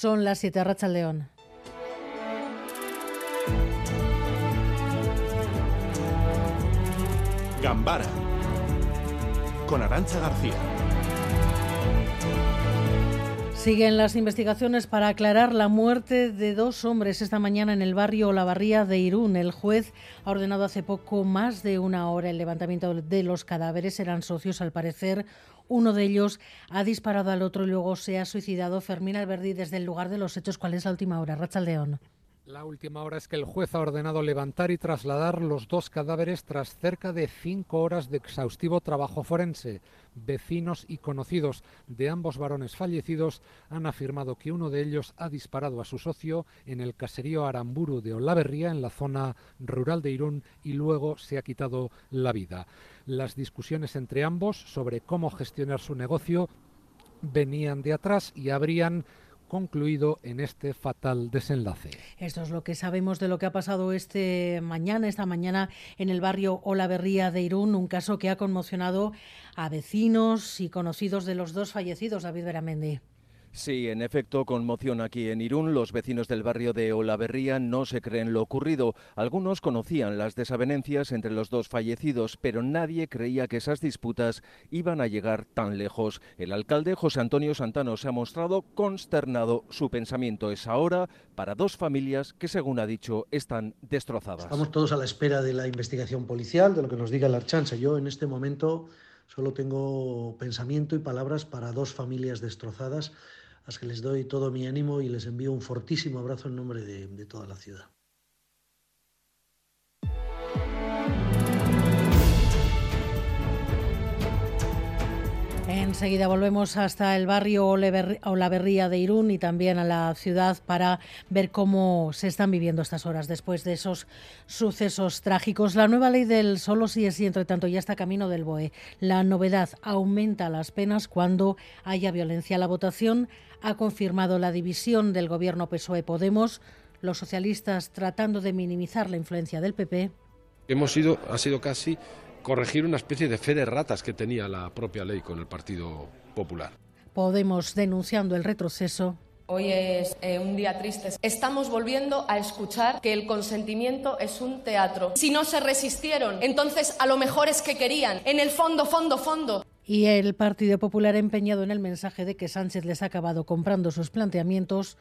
Son las 7 Racha León. Gambara con Arancha García. Siguen las investigaciones para aclarar la muerte de dos hombres esta mañana en el barrio Olavarría de Irún. El juez ha ordenado hace poco más de una hora el levantamiento de los cadáveres. Eran socios, al parecer. Uno de ellos ha disparado al otro y luego se ha suicidado. Fermín Alberdi, desde el lugar de los hechos, ¿cuál es la última hora? Racha León. La última hora es que el juez ha ordenado levantar y trasladar los dos cadáveres tras cerca de cinco horas de exhaustivo trabajo forense. Vecinos y conocidos de ambos varones fallecidos han afirmado que uno de ellos ha disparado a su socio en el caserío Aramburu de Olaverría, en la zona rural de Irún, y luego se ha quitado la vida. Las discusiones entre ambos sobre cómo gestionar su negocio venían de atrás y habrían concluido en este fatal desenlace. Esto es lo que sabemos de lo que ha pasado este mañana, esta mañana en el barrio Olaverría de Irún, un caso que ha conmocionado a vecinos y conocidos de los dos fallecidos, David Beramendi. Sí, en efecto, conmoción aquí en Irún. Los vecinos del barrio de Olaverría no se creen lo ocurrido. Algunos conocían las desavenencias entre los dos fallecidos, pero nadie creía que esas disputas iban a llegar tan lejos. El alcalde José Antonio Santano se ha mostrado consternado. Su pensamiento es ahora para dos familias que, según ha dicho, están destrozadas. Estamos todos a la espera de la investigación policial, de lo que nos diga la Archanza. Yo en este momento solo tengo pensamiento y palabras para dos familias destrozadas a las que les doy todo mi ánimo y les envío un fortísimo abrazo en nombre de, de toda la ciudad. Enseguida volvemos hasta el barrio Olaverría de Irún y también a la ciudad para ver cómo se están viviendo estas horas después de esos sucesos trágicos. La nueva ley del solo sí es sí, entre tanto, ya está camino del BOE. La novedad aumenta las penas cuando haya violencia. La votación ha confirmado la división del gobierno PSOE-Podemos, los socialistas tratando de minimizar la influencia del PP. Hemos sido, ha sido casi corregir una especie de fe de ratas que tenía la propia ley con el Partido Popular. Podemos denunciando el retroceso. Hoy es eh, un día triste. Estamos volviendo a escuchar que el consentimiento es un teatro. Si no se resistieron, entonces a lo mejor es que querían. En el fondo, fondo, fondo. Y el Partido Popular empeñado en el mensaje de que Sánchez les ha acabado comprando sus planteamientos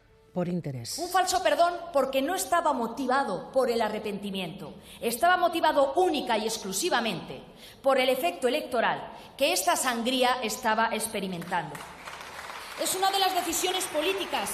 Un falso perdón porque no estaba motivado por el arrepentimiento, estaba motivado única y exclusivamente por el efecto electoral que esta sangría estaba experimentando. Es una de las decisiones políticas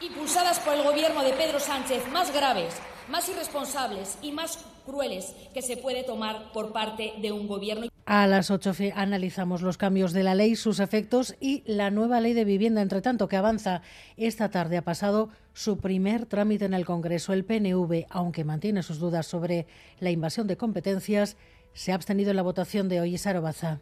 impulsadas por el gobierno de Pedro Sánchez más graves, más irresponsables y más crueles que se puede tomar por parte de un gobierno. A las 8 analizamos los cambios de la ley, sus efectos y la nueva ley de vivienda. Entre tanto, que avanza esta tarde ha pasado su primer trámite en el Congreso. El PNV, aunque mantiene sus dudas sobre la invasión de competencias, se ha abstenido en la votación de hoy. Sarobaza.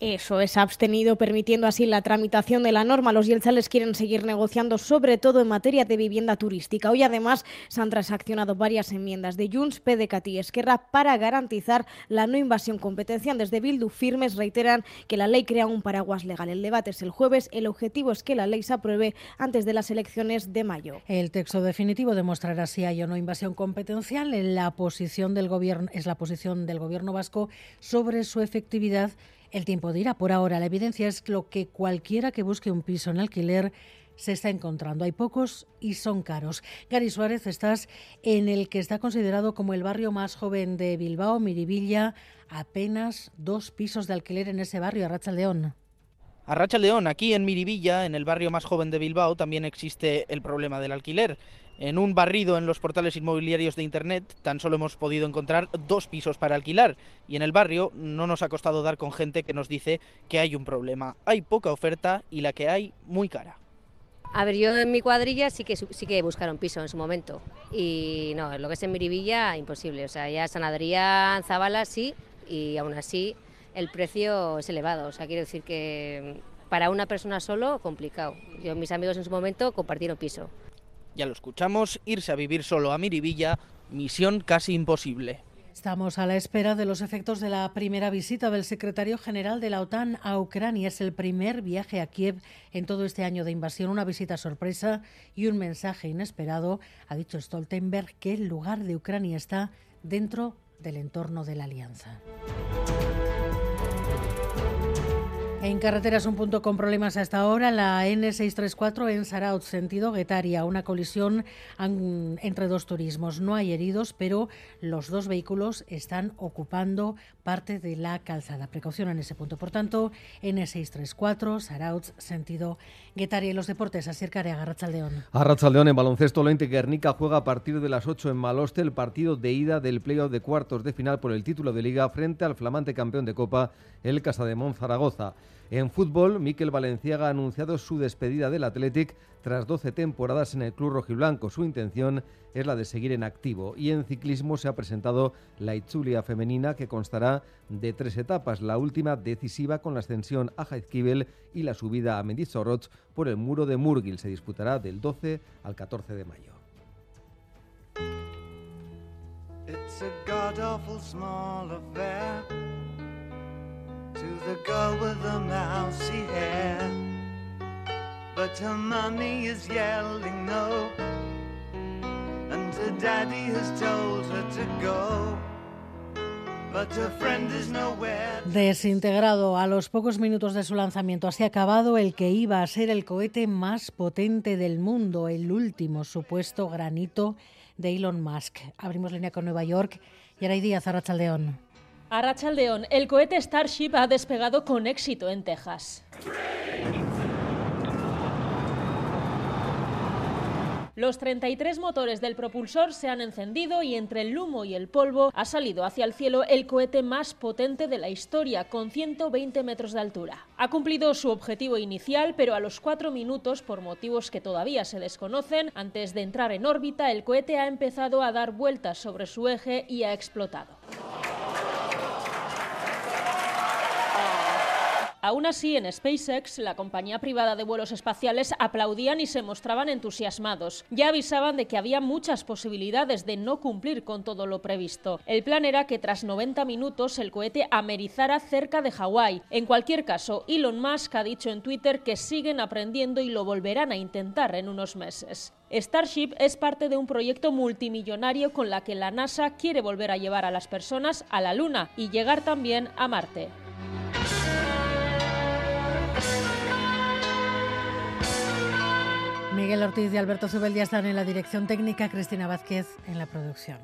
Eso es abstenido, permitiendo así la tramitación de la norma. Los yelzales quieren seguir negociando, sobre todo en materia de vivienda turística. Hoy, además, se han transaccionado varias enmiendas de Junts, PDCAT y Esquerra para garantizar la no invasión competencial. Desde Bildu, firmes reiteran que la ley crea un paraguas legal. El debate es el jueves. El objetivo es que la ley se apruebe antes de las elecciones de mayo. El texto definitivo demostrará si hay o no invasión competencial. En la posición del gobierno es la posición del gobierno vasco sobre su efectividad el tiempo dirá. Por ahora, la evidencia es lo que cualquiera que busque un piso en alquiler se está encontrando. Hay pocos y son caros. Gary Suárez, estás en el que está considerado como el barrio más joven de Bilbao, Miribilla. Apenas dos pisos de alquiler en ese barrio, Arracha León. Arracha León, aquí en Miribilla, en el barrio más joven de Bilbao, también existe el problema del alquiler. En un barrido en los portales inmobiliarios de Internet tan solo hemos podido encontrar dos pisos para alquilar y en el barrio no nos ha costado dar con gente que nos dice que hay un problema. Hay poca oferta y la que hay muy cara. A ver, yo en mi cuadrilla sí que sí que buscaron piso en su momento y no, lo que es en Miribilla imposible, o sea, ya San Adrián, Zabala sí y aún así el precio es elevado, o sea, quiero decir que para una persona solo complicado. Yo mis amigos en su momento compartieron piso. Ya lo escuchamos, irse a vivir solo a Miribilla, misión casi imposible. Estamos a la espera de los efectos de la primera visita del secretario general de la OTAN a Ucrania. Es el primer viaje a Kiev en todo este año de invasión, una visita sorpresa y un mensaje inesperado. Ha dicho Stoltenberg que el lugar de Ucrania está dentro del entorno de la alianza. En carreteras un punto con problemas hasta ahora, la N634 en Saraut, sentido Guetaria, una colisión entre dos turismos. No hay heridos, pero los dos vehículos están ocupando parte de la calzada. Precaución en ese punto. Por tanto, N634, Saraut, sentido Guetaria. Y los deportes, a Carea, Garrachaldeón. Garrachaldeón en baloncesto, Lente Guernica juega a partir de las 8 en Maloste el partido de ida del playoff de cuartos de final por el título de liga frente al flamante campeón de Copa, el Casademón Zaragoza. En fútbol, Miquel Valenciaga ha anunciado su despedida del Athletic tras 12 temporadas en el club rojiblanco. Su intención es la de seguir en activo. Y en ciclismo se ha presentado la Itzulia femenina que constará de tres etapas. La última decisiva con la ascensión a Jaizkibel y la subida a Mendizorroch por el muro de Murgil. Se disputará del 12 al 14 de mayo. Desintegrado a los pocos minutos de su lanzamiento, así acabado el que iba a ser el cohete más potente del mundo, el último supuesto granito de Elon Musk. Abrimos línea con Nueva York y ahora hay Arrachaldeón. A Rachaldeón, el cohete Starship ha despegado con éxito en Texas. Los 33 motores del propulsor se han encendido y entre el humo y el polvo ha salido hacia el cielo el cohete más potente de la historia, con 120 metros de altura. Ha cumplido su objetivo inicial, pero a los cuatro minutos, por motivos que todavía se desconocen, antes de entrar en órbita, el cohete ha empezado a dar vueltas sobre su eje y ha explotado. Aún así, en SpaceX, la compañía privada de vuelos espaciales, aplaudían y se mostraban entusiasmados. Ya avisaban de que había muchas posibilidades de no cumplir con todo lo previsto. El plan era que tras 90 minutos el cohete amerizara cerca de Hawái. En cualquier caso, Elon Musk ha dicho en Twitter que siguen aprendiendo y lo volverán a intentar en unos meses. Starship es parte de un proyecto multimillonario con la que la NASA quiere volver a llevar a las personas a la Luna y llegar también a Marte. Miguel Ortiz y Alberto Zubeldia están en la dirección técnica, Cristina Vázquez en la producción.